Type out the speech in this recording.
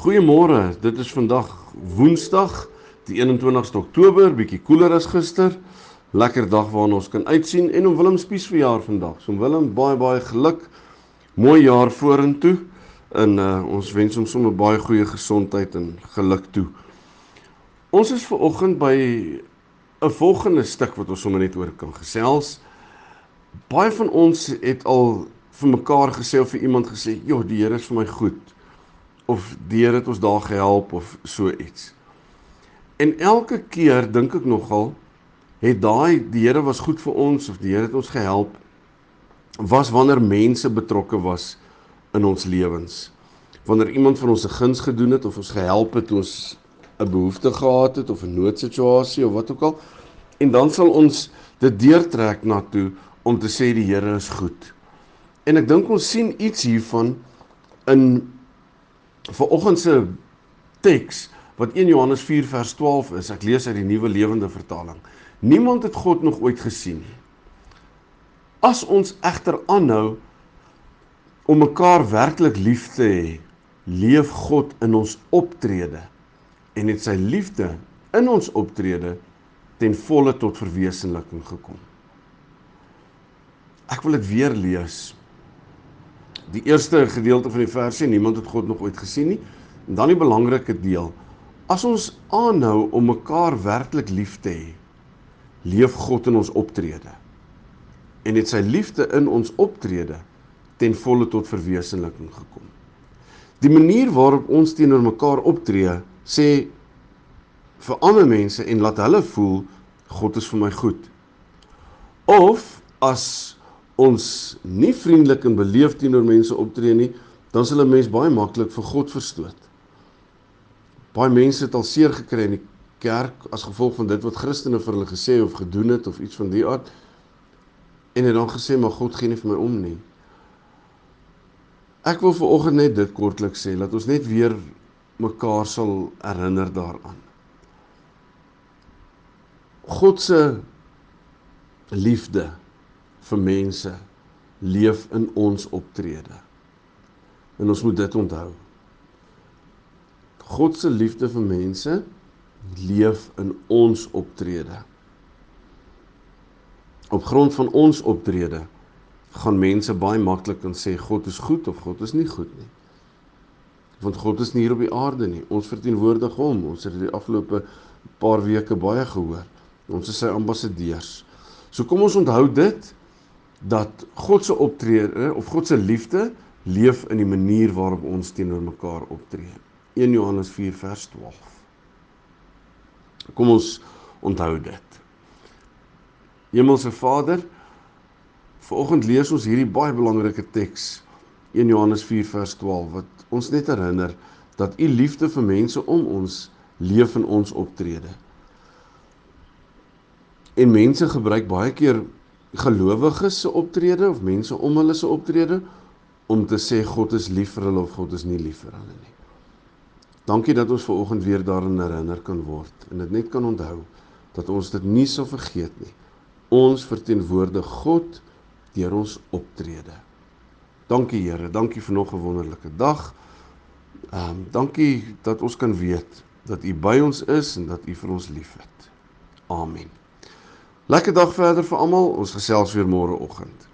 Goeiemôre. Dit is vandag Woensdag, die 21ste Oktober, bietjie koeler as gister. Lekker dag waarna ons kan uitsien en om Willem Spies verjaar vandag. So Willem, baie baie geluk. Mooi jaar vorentoe en uh, ons wens hom sommer baie goeie gesondheid en geluk toe. Ons is ver oggend by 'n volgende stuk wat ons sommer net oor kan gesels. Baie van ons het al vir mekaar gesê of vir iemand gesê, "Joh, die Here is vir my goed." Of die Here het ons daar gehelp of so iets. En elke keer dink ek nogal het daai die Here was goed vir ons of die Here het ons gehelp was wanneer mense betrokke was in ons lewens. Wanneer iemand van ons 'n guns gedoen het of ons gehelp het ons 'n behoefte gehad het of 'n noodsituasie of wat ook al en dan sal ons dit deurtrek na toe om te sê die Here is goed. En ek dink ons sien iets hiervan in vir oggend se teks wat 1 Johannes 4 vers 12 is. Ek lees uit die Nuwe Lewende Vertaling. Niemand het God nog ooit gesien nie. As ons egter aanhou om mekaar werklik lief te hê, leef God in ons optrede en het sy liefde in ons optrede ten volle tot verwesenliking gekom. Ek wil dit weer lees die eerste gedeelte van die versie niemand het God nog ooit gesien nie. En dan die belangrike deel as ons aanhou om mekaar werklik lief te hê leef God in ons optrede. En het sy liefde in ons optrede ten volle tot verwesenliking gekom. Die manier waarop ons teenoor mekaar optree sê vir ander mense en laat hulle voel God is vir my goed. Of as ons nie vriendelik en beleefd teenoor mense optree nie, dan sal 'n mens baie maklik vir God verstoot. Baie mense het al seer gekry in die kerk as gevolg van dit wat Christene vir hulle gesê of gedoen het of iets van die aard en het dan gesê maar God gee nie vir my om nie. Ek wil vir oggend net dit kortliks sê dat ons net weer mekaar sal herinner daaraan. God se liefde vir mense leef in ons optrede. En ons moet dit onthou. God se liefde vir mense leef in ons optrede. Op grond van ons optrede gaan mense baie maklik kan sê God is goed of God is nie goed nie. Want God is nie hier op die aarde nie. Ons verteenwoordig hom. Ons het die afgelope paar weke baie gehoor. Ons is sy ambassadeurs. So kom ons onthou dit dat God se optrede of God se liefde leef in die manier waarop ons teenoor mekaar optree. 1 Johannes 4 vers 12. Kom ons onthou dit. Hemelse Vader, vanoggend lees ons hierdie baie belangrike teks 1 Johannes 4 vers 12 wat ons net herinner dat u liefde vir mense om ons leef in ons optrede. En mense gebruik baie keer gelowiges se optrede of mense om hulle se optrede om te sê God is lief vir hulle of God is nie lief vir hulle nie. Dankie dat ons ver oggend weer daarin herinner kan word en dit net kan onthou dat ons dit nie sal vergeet nie. Ons verteenwoordig God deur ons optrede. Dankie Here, dankie vir nog 'n wonderlike dag. Ehm um, dankie dat ons kan weet dat U by ons is en dat U vir ons liefhet. Amen. Lekker dag verder vir almal. Ons gesels weer môre oggend.